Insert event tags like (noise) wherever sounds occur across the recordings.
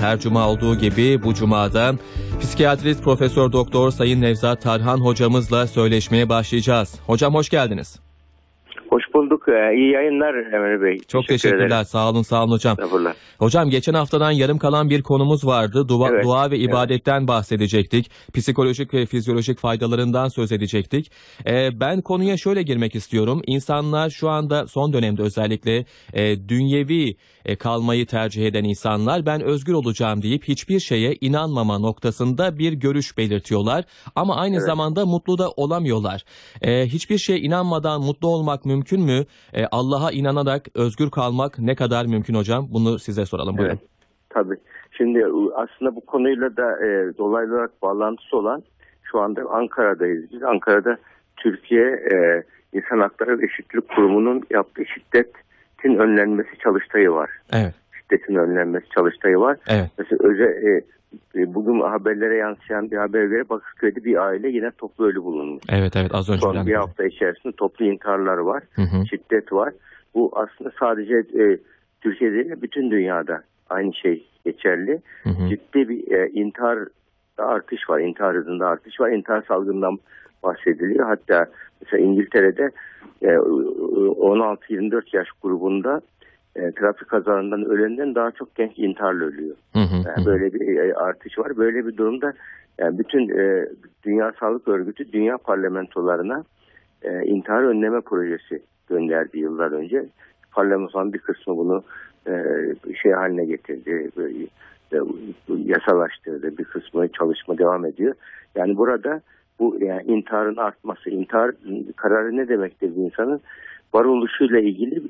Her cuma olduğu gibi bu cumada psikiyatrist Profesör Doktor Sayın Nevzat Tarhan hocamızla söyleşmeye başlayacağız. Hocam hoş geldiniz. Hoş bulduk. Ee, iyi yayınlar Emre Bey. Çok teşekkürler. ederim. Sağ olun, sağ olun hocam. Hocam geçen haftadan yarım kalan bir konumuz vardı. Dua, Evet, dua ve evet. ibadetten bahsedecektik. Psikolojik ve fizyolojik faydalarından söz edecektik. Ee, ben konuya şöyle girmek istiyorum. İnsanlar şu anda son dönemde özellikle e, dünyevi e, kalmayı tercih eden insanlar ben özgür olacağım deyip hiçbir şeye inanmama noktasında bir görüş belirtiyorlar. Ama aynı Evet. zamanda mutlu da olamıyorlar. E, hiçbir şeye inanmadan mutlu olmak mümkün mü? E, Allah'a inanarak özgür kalmak ne kadar mümkün hocam? Bunu size soralım. Buyurun. Evet. Tabii. Şimdi e, aslında bu konuyla da e, dolaylı olarak bağlantısı olan şu anda Ankara'dayız. Biz Ankara'da Türkiye e, İnsan Hakları ve Eşitlik Kurumu'nun yaptığı şiddetin önlenmesi çalıştayı var. Evet. Şiddetin önlenmesi çalıştayı var. Evet. Mesela öze, e, e, bugün haberlere yansıyan bir habere göre Bakırköy'de bir aile yine toplu ölü bulunmuş. Evet evet az önce Son bir hafta içerisinde toplu intiharlar var. Hı hı. şiddet var. Bu aslında sadece e, Türkiye'de değil bütün dünyada aynı şey geçerli. Hı hı. Ciddi bir e, intihar artış var. İntihar hızında artış var. İntihar salgından bahsediliyor. Hatta mesela İngiltere'de e, 16-24 yaş grubunda e, trafik kazalarından ölenden daha çok genç intiharla ölüyor. Hı hı. Yani böyle bir e, artış var. Böyle bir durumda yani bütün e, Dünya Sağlık Örgütü dünya parlamentolarına e, intihar önleme projesi gönderdi yıllar önce. Parlamentonun bir kısmı bunu e, şey haline getirdi, böyle, e, yasalaştırdı. Bir kısmı çalışma devam ediyor. Yani burada bu yani intiharın artması, intihar kararı ne demektir bir insanın varoluşuyla ilgili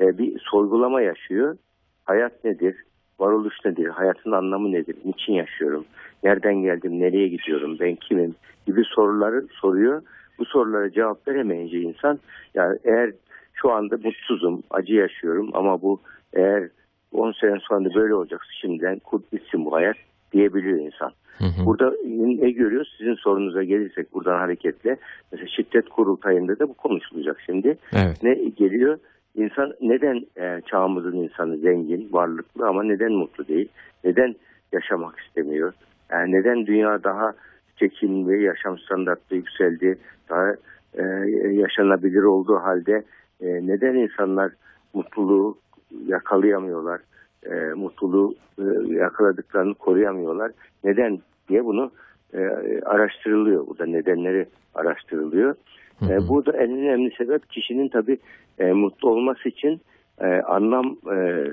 e, bir sorgulama yaşıyor. Hayat nedir? Varoluş nedir? Hayatın anlamı nedir? Niçin yaşıyorum? Nereden geldim? Nereye gidiyorum? Ben kimim? gibi soruları soruyor. Bu sorulara cevap veremeyince insan yani eğer şu anda mutsuzum, acı yaşıyorum ama bu eğer 10 sene sonra böyle olacaksa şimdiden kurt bitsin bu hayat diyebiliyor insan. Hı hı. Burada ne görüyoruz? Sizin sorunuza gelirsek buradan hareketle mesela şiddet kurultayında da bu konuşulacak şimdi. Evet. Ne geliyor? İnsan neden e, çağımızın insanı zengin, varlıklı ama neden mutlu değil? Neden yaşamak istemiyor? Yani neden dünya daha çekimli, yaşam standartları yükseldi, daha e, yaşanabilir olduğu halde e, neden insanlar mutluluğu yakalayamıyorlar? E, mutluluğu e, yakaladıklarını koruyamıyorlar. Neden diye bunu e, araştırılıyor. Burada nedenleri araştırılıyor. E, burada en önemli sebep kişinin tabii e, mutlu olması için e, anlam e,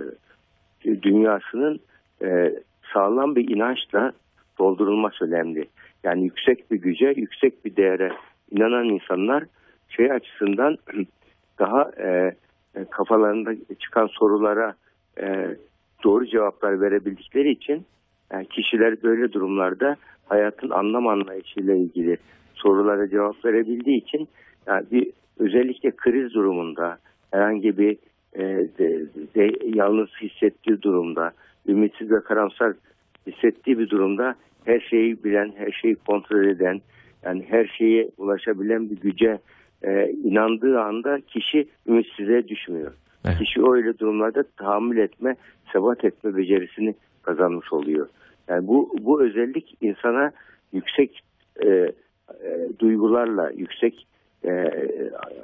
dünyasının e, sağlam bir inançla doldurulması önemli. Yani yüksek bir güce, yüksek bir değere inanan insanlar şey açısından (clears throat) daha e, e, kafalarında çıkan sorulara e, doğru cevaplar verebildikleri için yani kişiler böyle durumlarda hayatın anlam anlayışıyla ilgili sorulara cevap verebildiği için yani bir özellikle kriz durumunda herhangi bir e, de, de, yalnız hissettiği durumda ümitsiz ve karamsar hissettiği bir durumda her şeyi bilen, her şeyi kontrol eden, yani her şeye ulaşabilen bir güce e, inandığı anda kişi ümitsizliğe düşmüyor. Evet. Kişi öyle durumlarda tahammül etme, sebat etme becerisini kazanmış oluyor. Yani bu bu özellik insana yüksek e, e, duygularla, yüksek e,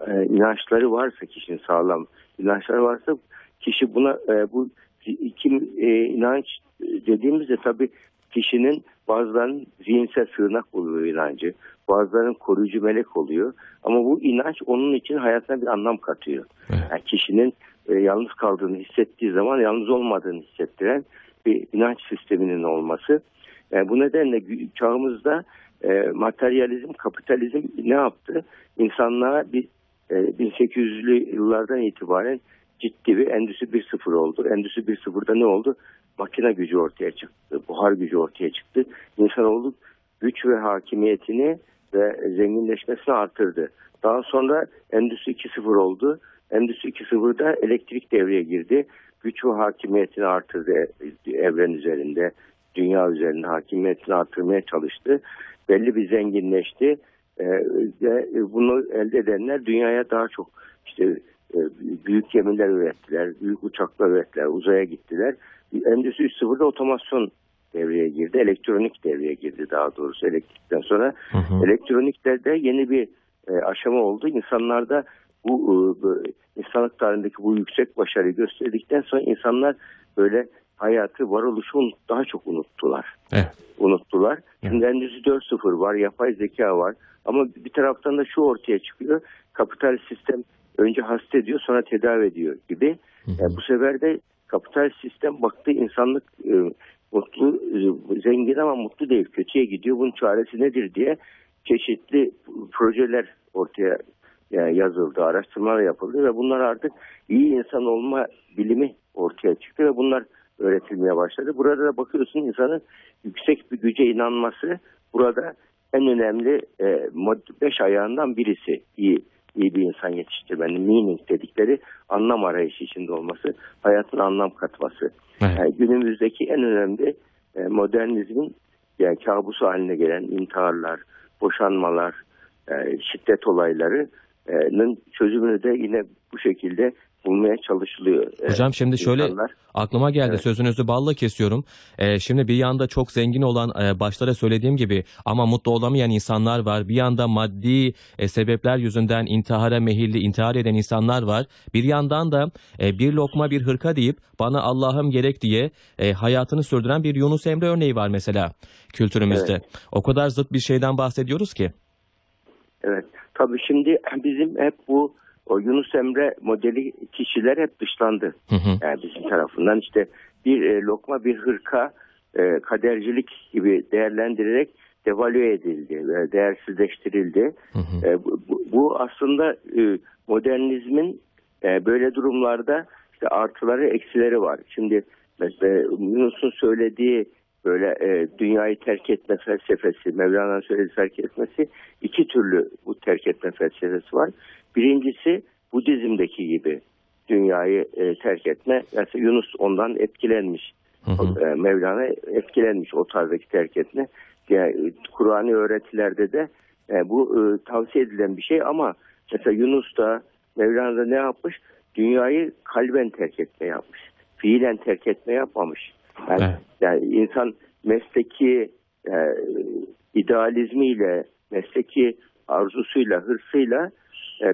e, inançları varsa kişinin sağlam inançları varsa kişi buna e, bu iki e, inanç dediğimizde tabii kişinin bazılarının zihinsel sığınak oluyor inancı, bazılarının koruyucu melek oluyor. Ama bu inanç onun için hayatına bir anlam katıyor. Yani kişinin e, yalnız kaldığını hissettiği zaman yalnız olmadığını hissettiren bir inanç sisteminin olması. Yani bu nedenle çağımızda e, materyalizm, kapitalizm ne yaptı? İnsanlığa bir e, 1800'lü yıllardan itibaren ciddi bir endüstri 1.0 oldu. Endüstri 1.0'da ne oldu? Makine gücü ortaya çıktı, buhar gücü ortaya çıktı. İnsanoğlu güç ve hakimiyetini ve zenginleşmesini artırdı. Daha sonra Endüstri 2.0 oldu. Endüstri 2.0'da elektrik devreye girdi. Güç ve hakimiyetini artırdı e- evren üzerinde, dünya üzerinde hakimiyetini artırmaya çalıştı. Belli bir zenginleşti. Ee, ve bunu elde edenler dünyaya daha çok işte e, büyük gemiler ürettiler, büyük uçaklar ürettiler, uzaya gittiler. Endüstri 3.0'da otomasyon devreye girdi, elektronik devreye girdi daha doğrusu elektrikten sonra. Hı hı. Elektroniklerde yeni bir e, aşama oldu. İnsanlarda bu, e, bu insanlık tarihindeki bu yüksek başarıyı gösterdikten sonra insanlar böyle hayatı, varoluşu daha çok unuttular. Evet. Unuttular. Şimdi Endüstri 4.0 var, yapay zeka var. Ama bir taraftan da şu ortaya çıkıyor. Kapital sistem önce hasta ediyor sonra tedavi ediyor gibi. Hı hı. Yani bu sefer de kapital sistem baktı insanlık e, mutlu, e, zengin ama mutlu değil, kötüye gidiyor. Bunun çaresi nedir diye çeşitli projeler ortaya yani yazıldı, araştırmalar yapıldı ve bunlar artık iyi insan olma bilimi ortaya çıktı ve bunlar öğretilmeye başladı. Burada da bakıyorsun insanın yüksek bir güce inanması burada en önemli e, beş ayağından birisi iyi iyi bir insan yetiştirmenin meaning dedikleri anlam arayışı içinde olması, hayatın anlam katması. Evet. Yani günümüzdeki en önemli e, modernizmin yani kabusu haline gelen intiharlar, boşanmalar, e, şiddet olaylarının çözümünü de yine bu şekilde bulmaya çalışılıyor. E, Hocam şimdi şöyle insanlar. aklıma geldi Evet. sözünüzü balla kesiyorum. Ee, şimdi bir yanda çok zengin olan e, başlara söylediğim gibi ama mutlu olamayan insanlar var. Bir yanda maddi e, sebepler yüzünden intihara meyilli intihar eden insanlar var. Bir yandan da e, bir lokma bir hırka deyip bana Allah'ım gerek diye e, hayatını sürdüren bir Yunus Emre örneği var mesela kültürümüzde. O kadar zıt bir şeyden bahsediyoruz ki. Evet. Tabii şimdi bizim hep bu o Yunus Emre modeli kişiler hep dışlandı. Hı hı. Yani bizim tarafından işte bir e, lokma bir hırka e, kadercilik gibi değerlendirerek devalüe edildi ve değersizleştirildi. Hı hı. E, bu, bu- aslında e, modernizmin e, böyle durumlarda işte artıları eksileri var. Şimdi mesela Yunus'un söylediği böyle e, dünyayı terk etme felsefesi, Mevlana'nın söylediği terk etmesi iki türlü bu terk etme felsefesi var. Birincisi Budizm'deki gibi dünyayı e, terk etme. Mesela Yunus ondan etkilenmiş. Hı hı. E, Mevlana etkilenmiş o tarzdaki terk etme. Yani, e, Kur'an'ı öğretilerde de e, bu e, tavsiye edilen bir şey ama mesela Yunus da Mevlana da ne yapmış? Dünyayı kalben terk etme yapmış. Fiilen terk etme yapmamış. Yani, Evet. yani insan mesleki e, idealizmiyle, mesleki arzusuyla, hırsıyla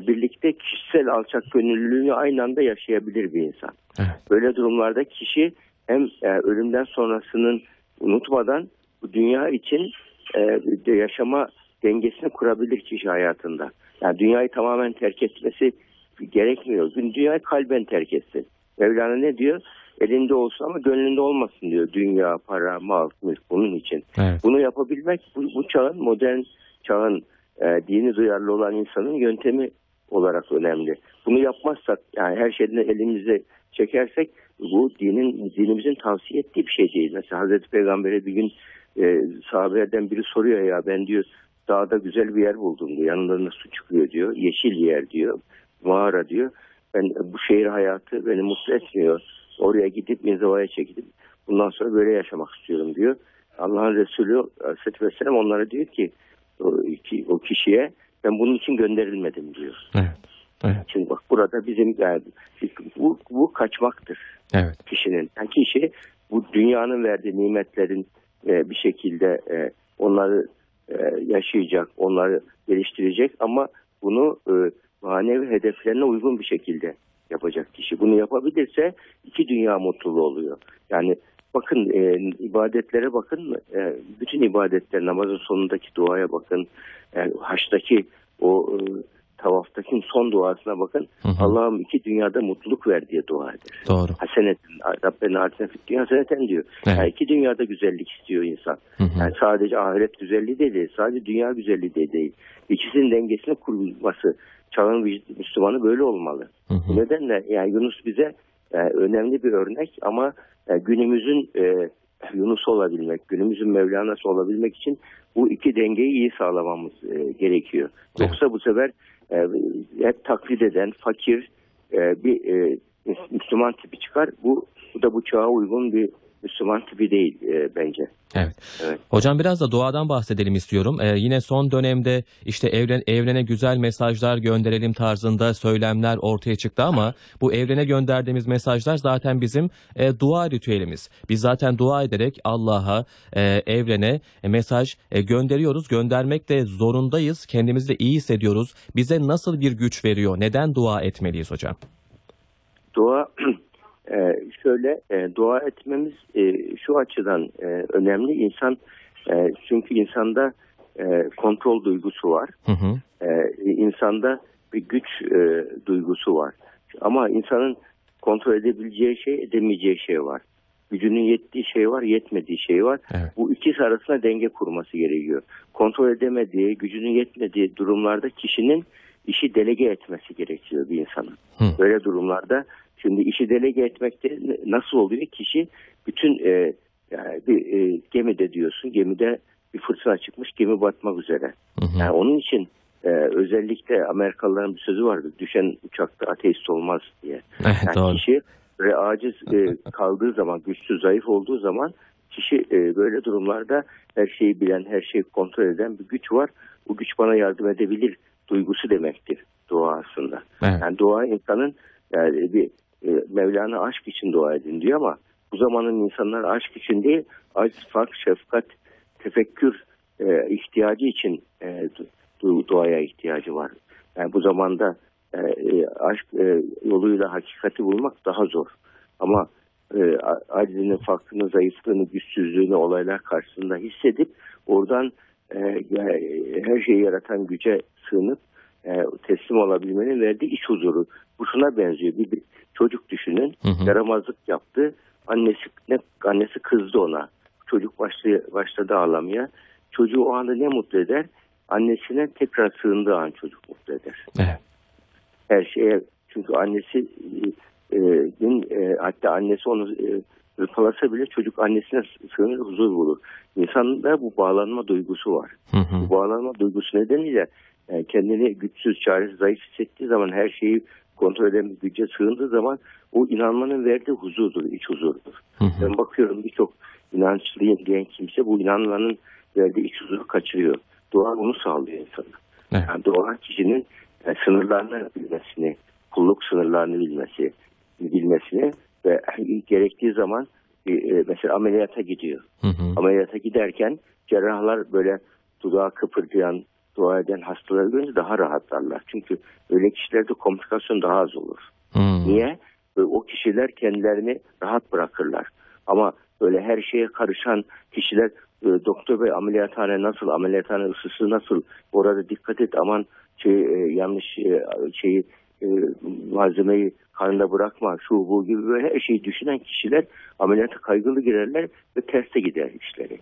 birlikte kişisel alçak gönüllülüğünü aynı anda yaşayabilir bir insan. Evet. Böyle durumlarda kişi hem e, ölümden sonrasının unutmadan bu dünya için e, yaşama dengesini kurabilir kişi hayatında. Yani dünyayı tamamen terk etmesi gerekmiyor. Dünyayı kalben terk etsin. Mevlana ne diyor? Elinde olsun ama gönlünde olmasın diyor. Dünya, para, mal, mülk bunun için. Evet. Bunu yapabilmek bu, bu çağın modern çağın e, dini duyarlı olan insanın yöntemi olarak önemli. Bunu yapmazsak yani her şeyden elimize çekersek bu dinin dinimizin tavsiye ettiği bir şey değil. Mesela Hazreti Peygamber'e bir gün e, sahabelerden biri soruyor ya ben diyor dağda güzel bir yer buldum diyor. Yanlarında su çıkıyor diyor. Yeşil yer diyor. Mağara diyor. Ben bu şehir hayatı beni mutlu etmiyor. Oraya gidip inzivaya çekilip bundan sonra böyle yaşamak istiyorum diyor. Allah'ın Resulü Aleyhisselatü Vesselam onlara diyor ki o, ki- o kişiye ben bunun için gönderilmedim diyor. Evet. Evet. Şimdi bak burada bizim yani bu, bu kaçmaktır Evet. kişinin. Yani kişi bu dünyanın verdiği nimetlerin e, bir şekilde e, onları e, yaşayacak, onları geliştirecek ama bunu e, manevi hedeflerine uygun bir şekilde yapacak kişi. Bunu yapabilirse iki dünya mutluluğu oluyor. Yani bakın e, ibadetlere bakın, e, bütün ibadetler namazın sonundaki duaya bakın, e, haçtaki o e, tavaftaki son duasına bakın. Hı hı. Allah'ım iki dünyada mutluluk ver diye dua eder. Doğru. Hasenetin, Rabbena atina fid dünya haseneten diyor. Evet. Yani iki dünyada güzellik istiyor insan. Hı hı. Yani sadece ahiret güzelliği de değil, sadece dünya güzelliği de değil. İkisinin dengesini kurulması, çağın Müslümanı böyle olmalı. Hı hı. Bu nedenle yani Yunus bize e, önemli bir örnek ama e, günümüzün e, Yunus olabilmek, günümüzün Mevlana'sı olabilmek için bu iki dengeyi iyi sağlamamız e, gerekiyor. Evet. Yoksa bu sefer e, hep taklit eden, fakir e, bir e, Müslüman tipi çıkar. Bu, bu da bu çağa uygun bir Müslüman tipi değil e, bence. Evet. Evet. Hocam biraz da doğadan bahsedelim istiyorum. Ee, yine son dönemde işte evren, evrene güzel mesajlar gönderelim tarzında söylemler ortaya çıktı ama bu evrene gönderdiğimiz mesajlar zaten bizim e, dua ritüelimiz. Biz zaten dua ederek Allah'a, e, evrene e, mesaj e, gönderiyoruz. Göndermek de zorundayız. Kendimizi de iyi hissediyoruz. Bize nasıl bir güç veriyor? Neden dua etmeliyiz hocam? Dua (clears throat) e, şöyle e, dua etmemiz e, şu açıdan e, önemli. İnsan e, çünkü insanda e, kontrol duygusu var. Hı hı. e, insanda bir güç e, duygusu var. Ama insanın kontrol edebileceği şey, edemeyeceği şey var. Gücünün yettiği şey var, yetmediği şey var. Evet. Bu ikisi arasında denge kurması gerekiyor. Kontrol edemediği, gücünün yetmediği durumlarda kişinin işi delege etmesi gerekiyor bir insanın. Hı. Böyle durumlarda şimdi işi delege etmekte nasıl oluyor? Kişi bütün e, yani bir e, gemide diyorsun, gemide bir fırtına çıkmış, gemi batmak üzere. Hı hı. Yani onun için e, özellikle Amerikalıların bir sözü vardı. Düşen uçakta ateist olmaz diye. (laughs) Yani doğru. kişi ve aciz e, kaldığı zaman, güçsüz, zayıf olduğu zaman kişi e, böyle durumlarda her şeyi bilen, her şeyi kontrol eden bir güç var. Bu güç bana yardım edebilir duygusu demektir dua aslında. Evet. Yani dua insanın yani bir e, Mevlana aşk için dua edin diyor ama bu zamanın insanlar aşk için değil, aşk, fark, şefkat, tefekkür e, ihtiyacı için e, du- duaya ihtiyacı var. Yani bu zamanda e, e, aşk e, yoluyla hakikati bulmak daha zor. Ama e, acizini, fakrını, zayıflığını, güçsüzlüğünü olaylar karşısında hissedip oradan e, ya- her şeyi yaratan güce sığınıp e, teslim olabilmenin verdiği iç huzuru. Bu şuna benziyor. Bir, bir çocuk düşünün. Hı hı. Yaramazlık yaptı. Annesi ne annesi kızdı ona. Çocuk başladı, başladı ağlamaya. Çocuğu o anda ne mutlu eder? Annesine tekrar sığındığı an çocuk mutlu eder Evet. her şeye çünkü annesi e, din, e, hatta annesi onu e, hırpalasa bile çocuk annesine sığınır huzur bulur. İnsanda bu bağlanma duygusu var. Hı hı. Bu bağlanma duygusu nedeniyle e, kendini güçsüz, çaresiz, zayıf hissettiği zaman her şeyi kontrol bir güce sığındığı zaman o inanmanın verdiği huzurdur, iç huzurdur. Hı hı. Ben bakıyorum birçok inançlıyım diyen kimse bu inanmanın verdiği iç huzuru kaçırıyor. Dua onu sağlıyor insana. Evet. Yani doğa kişinin e, sınırlarını bilmesini, kulluk sınırlarını bilmesi, bilmesini ve gerektiği zaman e, e, mesela ameliyata gidiyor. Hı hı. Ameliyata giderken cerrahlar böyle dudağı kıpırdayan, dua eden hastaları görünce daha rahatlarlar. Çünkü öyle kişilerde komplikasyon daha az olur. Hı. Niye? E, O kişiler kendilerini rahat bırakırlar. Ama böyle her şeye karışan kişiler e, doktor bey ameliyathane nasıl, ameliyathane ısısı nasıl, orada dikkat et aman şey, e, yanlış e, şeyi e, malzemeyi karnında bırakma şu bu gibi böyle her şeyi düşünen kişiler ameliyata kaygılı girerler ve terse gider işleri.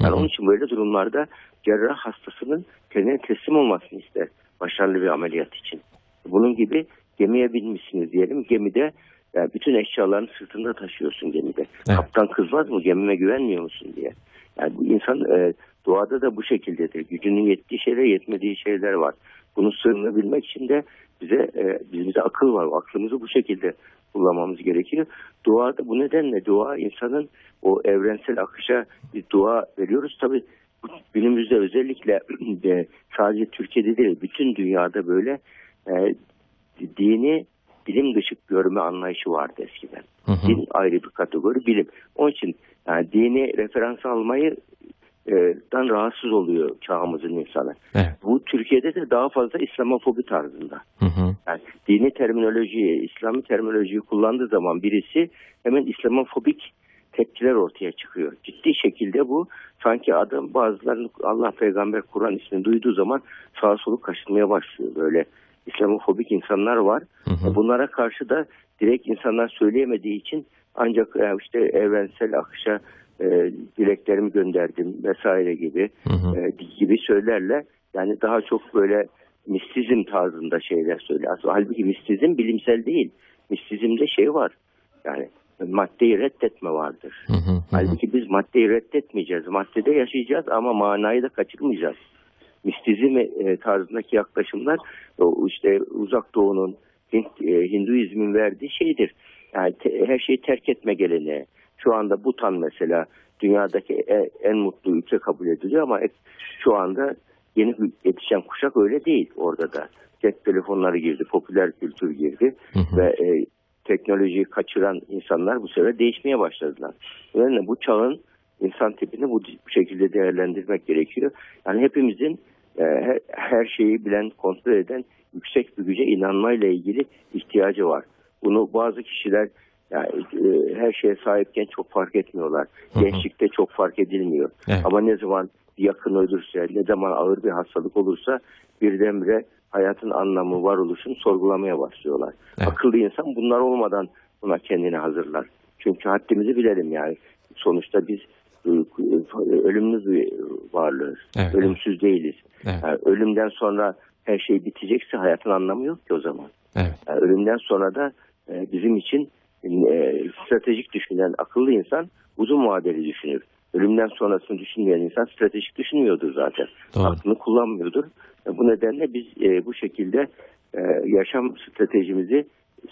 Yani onun için böyle durumlarda cerrah hastasının kendine teslim olmasını ister başarılı bir ameliyat için. Bunun gibi gemiye binmişsiniz diyelim. Gemide yani bütün eşyalarını sırtında taşıyorsun gemide. Evet. Kaptan kızmaz mı gemime güvenmiyor musun diye. Yani bu insan e, doğada da bu şekildedir. Gücünün yettiği şeyler yetmediği şeyler var. Bunu sığınabilmek için de bize e, bizde akıl var. O aklımızı bu şekilde kullanmamız gerekiyor. Duada bu nedenle dua insanın o evrensel akışa bir dua veriyoruz. Tabii bu günümüzde özellikle (clears throat) de sadece Türkiye'de değil bütün dünyada böyle e, dini bilim dışı görme anlayışı vardı eskiden. Hı hı. Din ayrı bir kategori bilim. Onun için yani dini referans almayı e, dan rahatsız oluyor çağımızın insanı. Evet. Bu Türkiye'de de daha fazla İslamofobi tarzında. Hı hı. Yani dini terminolojiyi, İslami terminolojiyi kullandığı zaman birisi hemen İslamofobik tepkiler ortaya çıkıyor. Ciddi şekilde bu sanki adam bazılarının Allah peygamber Kur'an ismini duyduğu zaman sağa solu kaşınmaya başlıyor. Böyle İslamofobik insanlar var. Hı hı. Bunlara karşı da direkt insanlar söyleyemediği için ancak e, işte evrensel akışa e, dileklerimi gönderdim vesaire gibi Hı hı. e, gibi söylerler. Yani daha çok böyle mistizm tarzında şeyler söyler. Aslında halbuki mistizm bilimsel değil. Mistizmde şey var. Yani maddeyi reddetme vardır. Hı hı. Hı hı. Halbuki biz maddeyi reddetmeyeceğiz. Maddede yaşayacağız ama manayı da kaçırmayacağız. Mistizm e, tarzındaki yaklaşımlar o işte uzak doğunun Hint, e, Hinduizmin verdiği şeydir. Yani te- her şeyi terk etme geleneği. Şu anda Butan mesela dünyadaki e- en mutlu ülke kabul ediliyor ama şu anda yeni yetişen kuşak öyle değil orada da. Cep telefonları girdi, popüler kültür girdi Hı hı. ve e, teknolojiyi kaçıran insanlar bu sefer değişmeye başladılar. Yani bu çağın insan tipini bu, bu şekilde değerlendirmek gerekiyor. Yani hepimizin e, her, her şeyi bilen, kontrol eden yüksek bir güce inanmayla ilgili ihtiyacı var. Bunu bazı kişiler yani, e, her şeye sahipken çok fark etmiyorlar. Hı hı. Gençlikte çok fark edilmiyor. Evet. Ama ne zaman yakın ölürse, ne zaman ağır bir hastalık olursa birdenbire hayatın anlamı, varoluşunu sorgulamaya başlıyorlar. Evet. Akıllı insan bunlar olmadan buna kendini hazırlar. Çünkü haddimizi bilelim yani. Sonuçta biz e, ölümlü bir varlığız. Evet, Ölümsüz değiliz. Evet. Yani ölümden sonra her şey bitecekse hayatın anlamı yok ki o zaman. Evet. Yani ölümden sonra da e, bizim için e, stratejik düşünen akıllı insan uzun vadeli düşünür. Ölümden sonrasını düşünmeyen insan stratejik düşünmüyordur zaten. Doğru. Aklını kullanmıyordur. Bu nedenle biz e, bu şekilde e, yaşam stratejimizi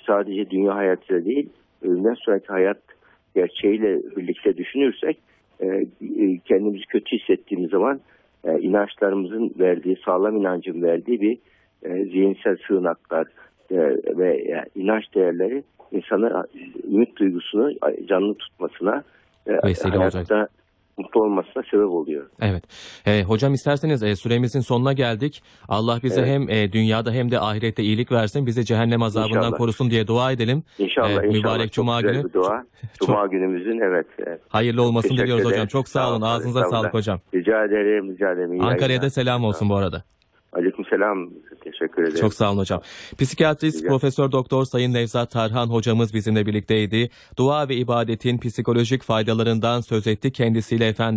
sadece dünya hayatıyla değil, ölümden sonraki hayat gerçeğiyle birlikte düşünürsek e, kendimizi kötü hissettiğimiz zaman e, inançlarımızın verdiği, sağlam inancın verdiği bir e, zihinsel sığınaklar ve yani inanç değerleri insanı ümit duygusunu canlı tutmasına e, Vesile hayatta olacak. mutlu olmasına sebep oluyor. Evet. E, hocam isterseniz e, süremizin sonuna geldik. Allah bize Evet. hem e, dünyada hem de ahirette iyilik versin. Bizi cehennem azabından İnşallah. korusun diye dua edelim. İnşallah, Evet, inşallah. mübarek Çok Cuma günü. dua. (laughs) Cuma günümüzün evet. evet. Hayırlı olmasını Teşekkür diliyoruz hocam. Çok sağ olun. Sağ olun, Ağzınıza sağlık hocam. Rica ederim, rica ederim. İyi Ankara'ya da selam olsun bu arada. Aleyküm selam. Teşekkür ederim. Çok sağ olun hocam. Psikiyatrist Rica- Profesör Doktor Sayın Nevzat Tarhan hocamız bizimle birlikteydi. Dua ve ibadetin psikolojik faydalarından söz etti kendisiyle efendim.